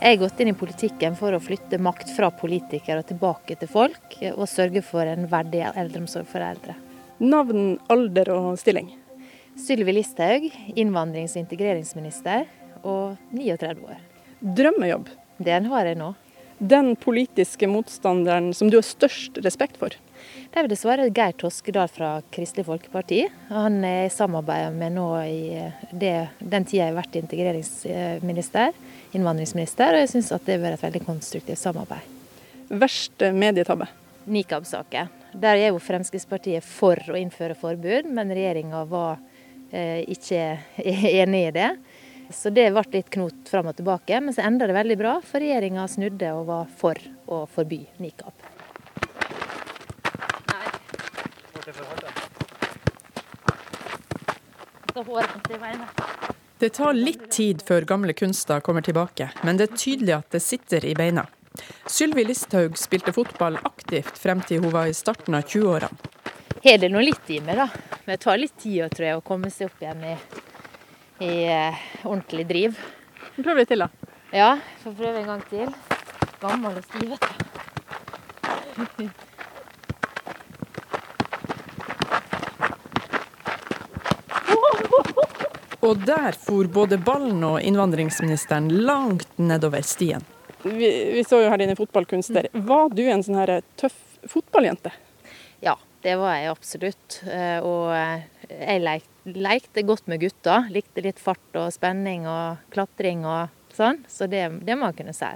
Jeg har gått inn i politikken for å flytte makt fra politikere tilbake til folk, og sørge for en verdig eldreomsorg for eldre. Navn, alder og stilling? Sylvi Listhaug, innvandrings- og integreringsminister, og 39 år. Drømmejobb? Den har jeg nå. Den politiske motstanderen som du har størst respekt for? Det er dessverre Geir Toskedal fra Kristelig Folkeparti. Han er i samarbeid med nå i det, den tida jeg har vært integreringsminister, innvandringsminister, og jeg syns at det har vært et veldig konstruktivt samarbeid. Verste medietabbe? Nikab-saken. Der er jo Fremskrittspartiet for å innføre forbud, men regjeringa var eh, ikke enig i det. Så det ble litt knot fram og tilbake. Men så enda det veldig bra, for regjeringa snudde og var for å forby nikab. Det tar litt tid før gamle kunster kommer tilbake, men det er tydelig at det sitter i beina. Sylvi Listhaug spilte fotball aktivt frem til hun var i starten av 20-årene. Har det nå litt i meg, da. Men det tar litt tid tror jeg, å komme seg opp igjen i, i uh, ordentlig driv. Prøv litt til, da. Ja, får prøve en gang til. Gammel og stiv, vet du. Og der for både ballen og innvandringsministeren langt nedover stien. Vi, vi så jo her dine fotballkunster. Var du en sånn her tøff fotballjente? Ja, det var jeg absolutt. Eh, og jeg lekte, lekte godt med gutta. Likte litt fart og spenning og klatring og sånn. Så det, det må jeg kunne si.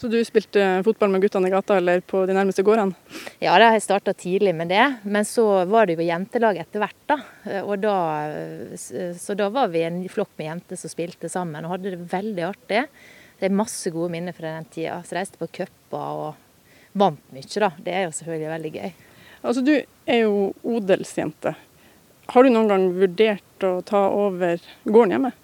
Så du spilte fotball med guttene i gata eller på de nærmeste gårdene? Ja, da har jeg starta tidlig med det. Men så var det jo jentelag etter hvert, da. Og da. Så da var vi en flokk med jenter som spilte sammen og hadde det veldig artig. Det er masse gode minner fra den tida. Så reiste på cuper og vant mye, da. Det er jo selvfølgelig veldig gøy. Altså, du er jo odelsjente. Har du noen gang vurdert å ta over gården hjemme?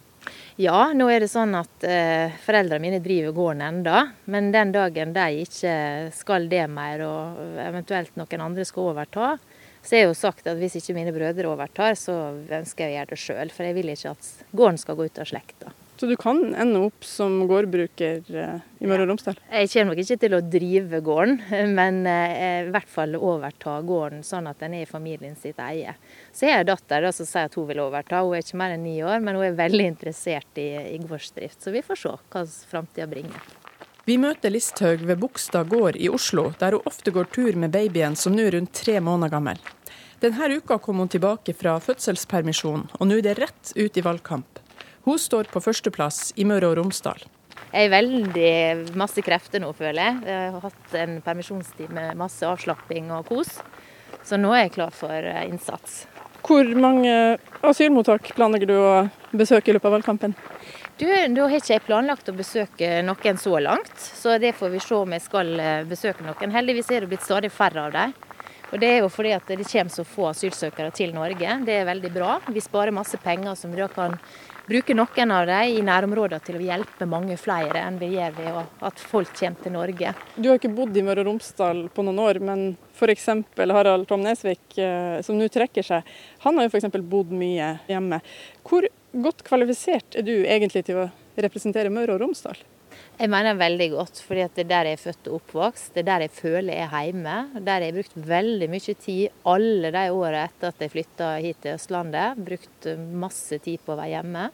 Ja, nå er det sånn at eh, foreldrene mine driver gården enda, Men den dagen de ikke skal det mer, og eventuelt noen andre skal overta, så er jo sagt at hvis ikke mine brødre overtar, så ønsker jeg å gjøre det sjøl. For jeg vil ikke at gården skal gå ut av slekta. Så du kan ende opp som gårdbruker eh, i Møre og Romsdal? Jeg kommer nok ikke til å drive gården, men eh, i hvert fall overta gården sånn at den er i familien sitt eie. Så jeg har en datter som sier at hun vil overta. Hun er ikke mer enn ni år, men hun er veldig interessert i, i gårdsdrift. Så vi får se hva framtida bringer. Vi møter Listhaug ved Bogstad gård i Oslo, der hun ofte går tur med babyen som nå er rundt tre måneder gammel. Denne uka kom hun tilbake fra fødselspermisjon, og nå er det rett ut i valgkamp. Hun står på førsteplass i Møre og Romsdal. Jeg er veldig masse krefter nå, føler jeg. Jeg har hatt en permisjonstid med masse avslapping og kos. Så nå er jeg klar for eh, innsats. Hvor mange asylmottak planlegger du å besøke i løpet av valgkampen? Du, Da har ikke jeg planlagt å besøke noen så langt, så det får vi se om jeg skal eh, besøke noen. Heldigvis er det blitt stadig færre av dem. Og Det er jo fordi at det kommer så få asylsøkere til Norge. Det er veldig bra. Vi sparer masse penger som vi da kan bruke noen av dem i nærområdene til å hjelpe mange flere enn vi gjør ved at folk kommer til Norge. Du har ikke bodd i Møre og Romsdal på noen år, men f.eks. Harald Tom Nesvik, eh, som nå trekker seg, han har jo f.eks. bodd mye hjemme. Hvor godt kvalifisert er du egentlig til å representere Møre og Romsdal? Jeg mener veldig godt, fordi det er der jeg er født og oppvokst. Det er der jeg føler jeg er hjemme. Der jeg har brukt veldig mye tid alle de årene etter at jeg flytta hit til Østlandet. Brukt masse tid på å være hjemme.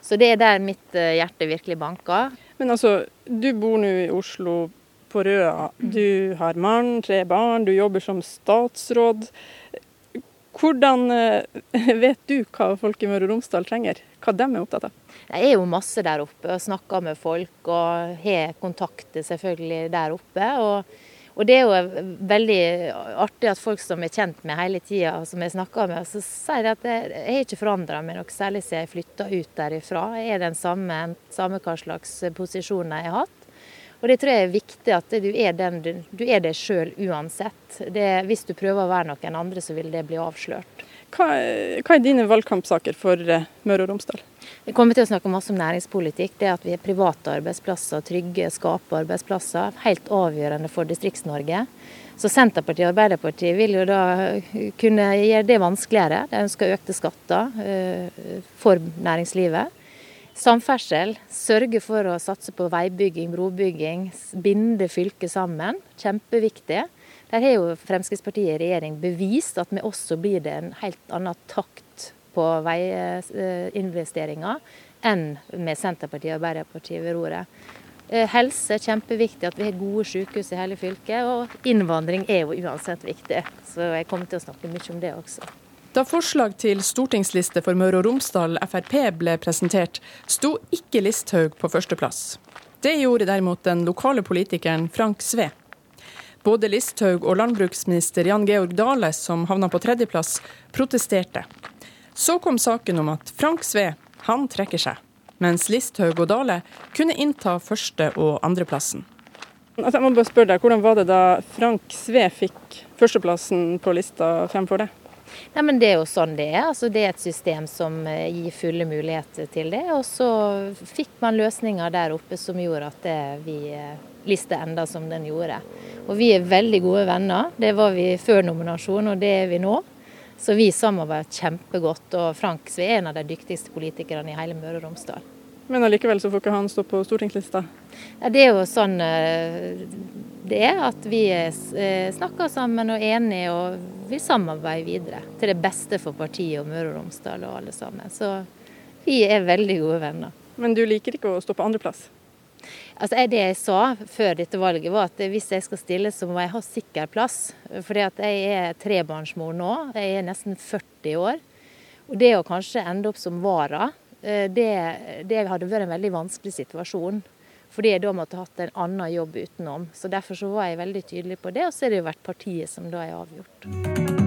Så det er der mitt eh, hjerte virkelig banker. Men altså, du bor nå i Oslo på Røa. Du har mann, tre barn, du jobber som statsråd. Hvordan eh, vet du hva folk i Møre og Romsdal trenger? Hva de er opptatt av? Jeg er jo masse der oppe og snakker med folk og har kontakter selvfølgelig der oppe. Og, og, det er jo veldig artig at folk som er kjent med hele tida, som jeg snakker med, så sier de at jeg, har ikke forandra meg noe særlig siden jeg flytta ut derifra. Jeg er den samme, samme hva slags posisjoner jeg har hatt. Og det tror jeg er viktig at du er, den, du, er det sjøl uansett. Det, hvis du prøver å være noen andre, så vil det bli avslørt. Hva, hva er dine valgkampsaker for eh, Møre og Romsdal? Vi kommer til å snakke masse om næringspolitikk. Det at vi har private arbeidsplasser, trygge, skape arbeidsplasser. Helt avgjørende for Distrikts-Norge. Så Senterpartiet og Arbeiderpartiet vil jo da kunne gjøre det vanskeligere. De ønsker økte skatter uh, for næringslivet. Samferdsel. Sørge for å satse på veibygging, brobygging. Binde fylket sammen. Kjempeviktig. Der har jo Fremskrittspartiet i regjering bevist at med oss så blir det en helt annen takt på veiinvesteringer enn med Senterpartiet og Arbeiderpartiet ved roret. Eh, helse er kjempeviktig, at vi har gode sykehus i hele fylket. Og innvandring er jo uansett viktig, så jeg kommer til å snakke mye om det også. Da forslag til stortingsliste for Møre og Romsdal Frp ble presentert, sto ikke Listhaug på førsteplass. Det gjorde derimot den lokale politikeren Frank Sve. Både Listhaug og landbruksminister Jan Georg Dale, som havna på tredjeplass, protesterte. Så kom saken om at Frank Sve han trekker seg, mens Listhaug og Dale kunne innta første- og andreplassen. Altså, jeg må bare spørre deg, Hvordan var det da Frank Sve fikk førsteplassen på lista fremfor det? Nei, men Det er jo sånn det er. Altså, det er et system som eh, gir fulle muligheter til det. Og så fikk man løsninger der oppe som gjorde at det, vi liste enda som den gjorde. Og vi er veldig gode venner. Det var vi før nominasjon, og det er vi nå. Så vi samarbeider kjempegodt. Og Frank Sve er en av de dyktigste politikerne i hele Møre og Romsdal. Men allikevel så får ikke han stå på stortingslista? Ja, det er jo sånn eh, det er, at vi snakker sammen og er enige. og vil samarbeide videre. Til det beste for partiet og Møre og Romsdal og alle sammen. Så vi er veldig gode venner. Men du liker ikke å stå på andreplass? Altså, det jeg sa før dette valget, var at hvis jeg skal stille, så må jeg ha sikker plass. For jeg er trebarnsmor nå. Jeg er nesten 40 år. Og det å kanskje ende opp som vara, eh, det, det hadde vært en veldig vanskelig situasjon. Fordi jeg da måtte hatt en annen jobb utenom. Så Derfor så var jeg veldig tydelig på det, og så har det jo vært partiet som da er avgjort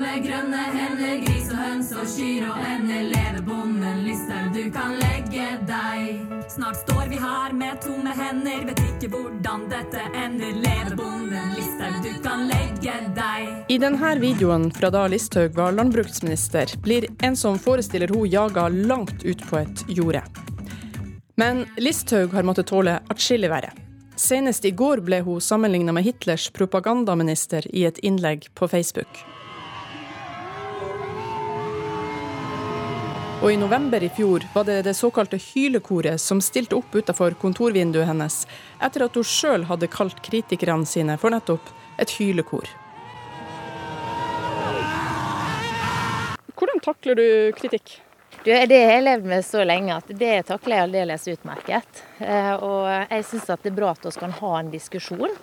med grønne hender, gris og høns og kyr og ender. Leve bonden Listhaug, du kan legge deg. Snart står vi her med tomme hender, vet ikke hvordan dette ender. Leve bonden Listhaug, du kan legge deg. I denne videoen fra da Listhaug var landbruksminister, blir en som forestiller hun jaga langt ut på et jorde. Men Listhaug har måttet tåle atskillig verre. Senest i går ble hun sammenligna med Hitlers propagandaminister i et innlegg på Facebook. Og i november i fjor var det det såkalte hylekoret som stilte opp utenfor kontorvinduet hennes, etter at hun sjøl hadde kalt kritikerne sine for nettopp et hylekor. Hvordan takler du kritikk? Du, det har jeg levd med så lenge at det takler jeg aldeles utmerket. Eh, og jeg syns det er bra at vi kan ha en diskusjon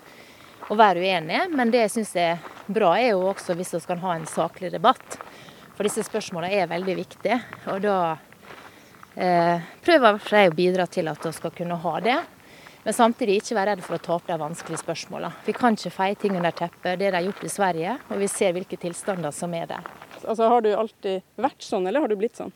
og være uenige, men det jeg syns er bra, er jo også hvis vi kan ha en saklig debatt. For disse spørsmålene er veldig viktige. Og da eh, prøver jeg å bidra til at vi skal kunne ha det. Men samtidig ikke være redd for å ta opp de vanskelige spørsmålene. Vi kan ikke feie ting under teppet. Det de har gjort i Sverige, og vi ser hvilke tilstander som er der. Altså, Har du alltid vært sånn, eller har du blitt sånn?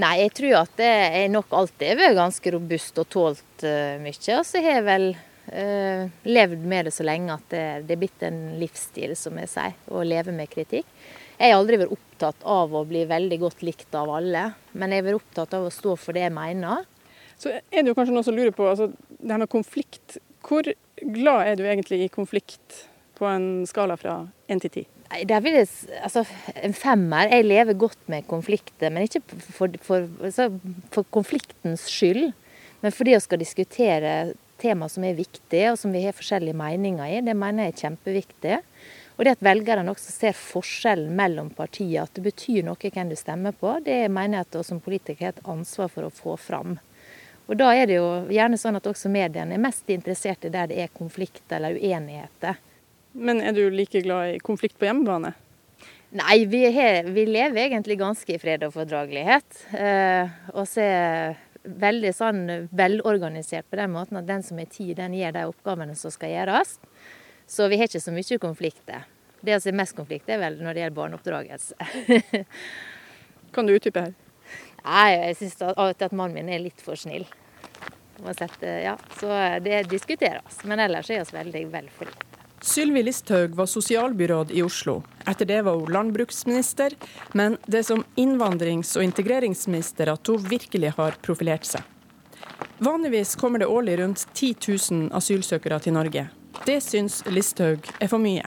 Nei, jeg tror at jeg nok alltid har vært ganske robust og tålt uh, mye. Og så har jeg vel uh, levd med det så lenge at det, det er blitt en livsstil, som jeg sier, å leve med kritikk. Jeg har aldri vært opptatt av å bli veldig godt likt av alle, men jeg har vært opptatt av å stå for det jeg mener. Så er det jo kanskje noen som lurer på altså, det her med konflikt. Hvor glad er du egentlig i konflikt på en skala fra én til ti? Det vil jeg, altså, en femmer. Jeg lever godt med konflikter, men ikke for, for, altså, for konfliktens skyld. Men fordi vi skal diskutere tema som er viktige, og som vi har forskjellige meninger i. Det mener jeg er kjempeviktig. Og det at velgerne også ser forskjellen mellom partier, at det betyr noe hvem du stemmer på, det mener jeg at vi som politikere har et ansvar for å få fram. Og da er det jo gjerne sånn at også mediene er mest interessert i der det er konflikt eller uenigheter. Men er du like glad i konflikt på hjemmebane? Nei, vi, er, vi lever egentlig ganske i fred og fordragelighet. Eh, og så er veldig sånn velorganisert på den måten at den som er tid, den gjør de oppgavene som skal gjøres. Så vi har ikke så mye konflikter. Det som er mest konflikt, er vel når det gjelder barneoppdragelse. kan du utdype her? Nei, jeg syns til at mannen min er litt for snill. Ja, så det diskuteres. Men ellers er vi veldig vel forlikt. Sylvi Listhaug var sosialbyråd i Oslo. Etter det var hun landbruksminister, men det er som innvandrings- og integreringsminister at hun virkelig har profilert seg. Vanligvis kommer det årlig rundt 10 000 asylsøkere til Norge. Det syns Listhaug er for mye.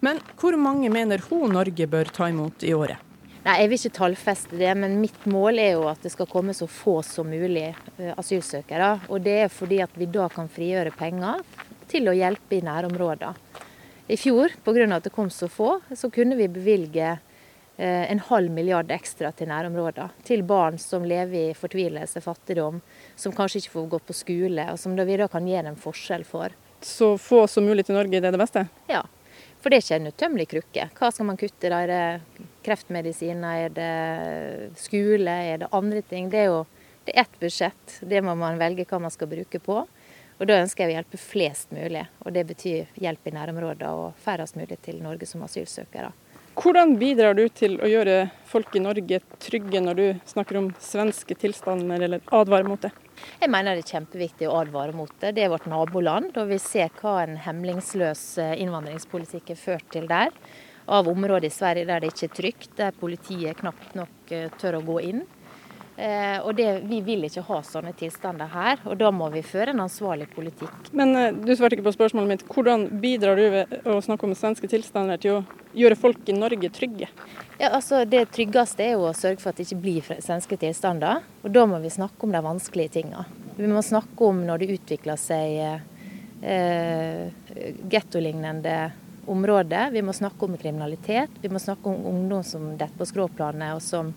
Men hvor mange mener hun Norge bør ta imot i året? Nei, Jeg vil ikke tallfeste det, men mitt mål er jo at det skal komme så få som mulig eh, asylsøkere. Og det er fordi at vi da kan frigjøre penger til å hjelpe i nærområdene. I fjor, pga. at det kom så få, så kunne vi bevilge eh, en halv milliard ekstra til nærområder. Til barn som lever i fortvilelse, fattigdom, som kanskje ikke får gå på skole, og som vi da kan gjøre en forskjell for. Så få som mulig til Norge, det er det beste? Ja. For det er ikke en utømmelig krukke. Hva skal man kutte da? Er det kreftmedisiner, er det skole, er det andre ting? Det er jo det er ett budsjett. Det må man velge hva man skal bruke på. Og Da ønsker jeg å hjelpe flest mulig. Og Det betyr hjelp i nærområdene og færrest mulig til Norge som asylsøkere. Hvordan bidrar du til å gjøre folk i Norge trygge når du snakker om svenske tilstander eller advarer mot det? Jeg mener det er kjempeviktig å advare mot det. Det er vårt naboland, og vi ser hva en hemlingsløs eh, innvandringspolitikk er ført til der. Av områder i Sverige der det ikke er trygt, der politiet knapt nok eh, tør å gå inn. Eh, og det, Vi vil ikke ha sånne tilstander her, og da må vi føre en ansvarlig politikk. Men eh, du svarte ikke på spørsmålet mitt. Hvordan bidrar du ved å snakke om svenske tilstander til å gjøre folk i Norge trygge? Ja, altså Det tryggeste er jo å sørge for at det ikke blir svenske tilstander. Og da må vi snakke om de vanskelige tingene. Vi må snakke om når det utvikler seg eh, gettolignende områder. Vi må snakke om kriminalitet. Vi må snakke om ungdom som detter på skråplanet og som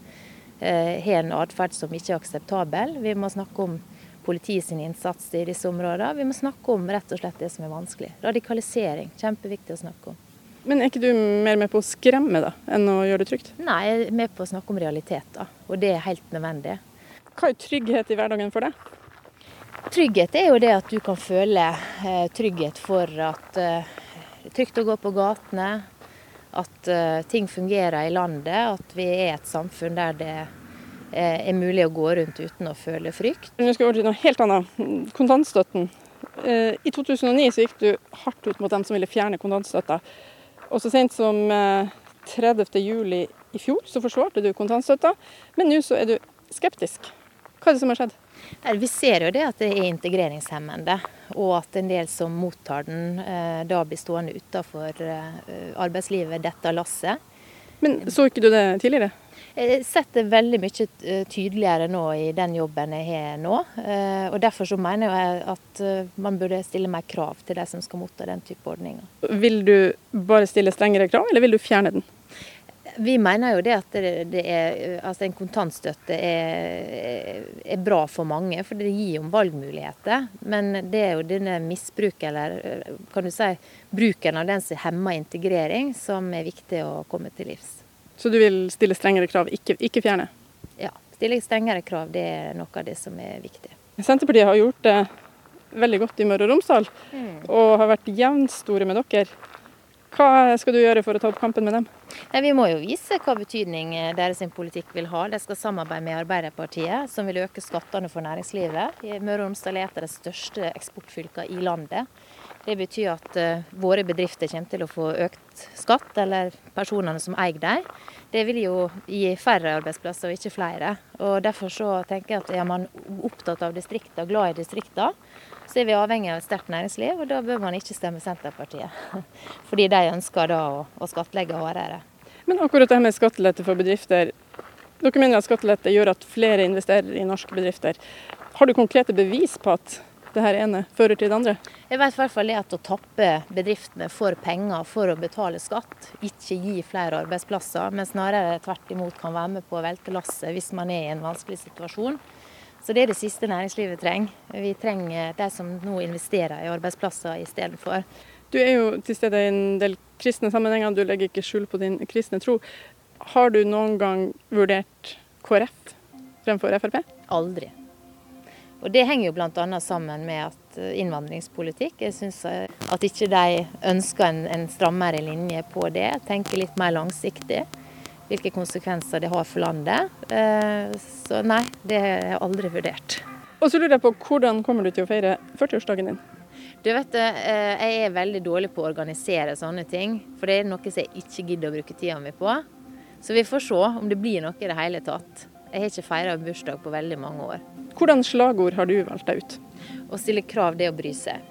har en atferd som ikke er akseptabel. Vi må snakke om politiets innsats i disse områdene. Vi må snakke om rett og slett det som er vanskelig. Radikalisering. Kjempeviktig å snakke om. Men er ikke du mer med på å skremme da, enn å gjøre det trygt? Nei, jeg er med på å snakke om realiteter, og det er helt nødvendig. Hva er trygghet i hverdagen for deg? Trygghet er jo det at du kan føle eh, trygghet for at eh, trygt å gå på gatene, at uh, ting fungerer i landet, at vi er et samfunn der det uh, er mulig å gå rundt uten å føle frykt. Nå skal vi over til noe helt annet. Kontantstøtten. Uh, I 2009 så gikk du hardt ut mot dem som ville fjerne kontantstøtta. Og så sent som 30.07 i fjor så forsvarte du kontantstøtta, men nå så er du skeptisk. Hva er det som har skjedd? Vi ser jo det at det er integreringshemmende, og at en del som mottar den, eh, da blir stående utenfor eh, arbeidslivet, dette lasset. Men så ikke du det tidligere? Jeg setter veldig mye eh, tydeligere nå i den jobben jeg har nå. og Derfor så mener jeg at man burde stille mer krav til de som skal motta den type ordninger. Vil du bare stille strengere krav, eller vil du fjerne den? Vi mener jo det at det, det er, altså en kontantstøtte er, er, bra for mange, for det gir jo valgmuligheter. Men det er jo denne misbruk, eller kan du si bruken av den som hemmer integrering, som er viktig å komme til livs. Så du vil stille strengere krav, ikke, ikke fjerne? Ja, stille strengere krav det er noe av det som er viktig. Senterpartiet har gjort det veldig godt i Møre og Romsdal, mm. og har vært jevnstore med dere. Hva skal du gjøre for å ta opp kampen med dem? Nei, vi må jo vise hva betydning eh, deres politikk vil ha. De skal samarbeide med Arbeiderpartiet, som vil øke skattene for næringslivet. Møre og Romsdal er et av de største eksportfylkene i landet. Det betyr at uh, våre bedrifter kommer til å få økt skatt, eller personene som eier dem. Det vil jo gi færre arbeidsplasser og ikke flere. Og Derfor så tenker jeg at er man opptatt av distriktene, glad i distriktene, så er vi avhengig av et sterkt næringsliv, og da bør man ikke stemme Senterpartiet. Fordi de ønsker da å, å skattlegge hardere. Men akkurat det med skattelette for bedrifter. Dere mener at skattelette gjør at flere investerer i norske bedrifter. Har du konkrete bevis på at det her ene fører til det andre? Jeg vet i hvert fall at å tappe bedriftene for penger for å betale skatt, ikke gi flere arbeidsplasser, men snarere tvert imot kan være med på å velte lasset hvis man er i en vanskelig situasjon. Så det er det siste næringslivet trenger. Vi trenger de som nå investerer i arbeidsplasser istedenfor. Du er jo til stede i en del kristne sammenhenger, du legger ikke skjul på din kristne tro. Har du noen gang vurdert KrF fremfor Frp? Aldri. Og Det henger jo bl.a. sammen med at eh, innvandringspolitikk Jeg syns eh, at ikke de ønsker en, en strammere linje på det. Tenker litt mer langsiktig hvilke konsekvenser det har for landet. Eh, så nei, det har jeg aldri vurdert. Og så lurer jeg på, Hvordan kommer du til å feire 40-årsdagen din? Du vet, eh, Jeg er veldig dårlig på å organisere sånne ting. For det er noe som jeg ikke gidder å bruke tida mi på. Så vi får se om det blir noe i det hele tatt. Jeg har ikke feira bursdag på veldig mange år. Hvordan slagord har du valgt deg ut? Å stille krav, det å bry seg.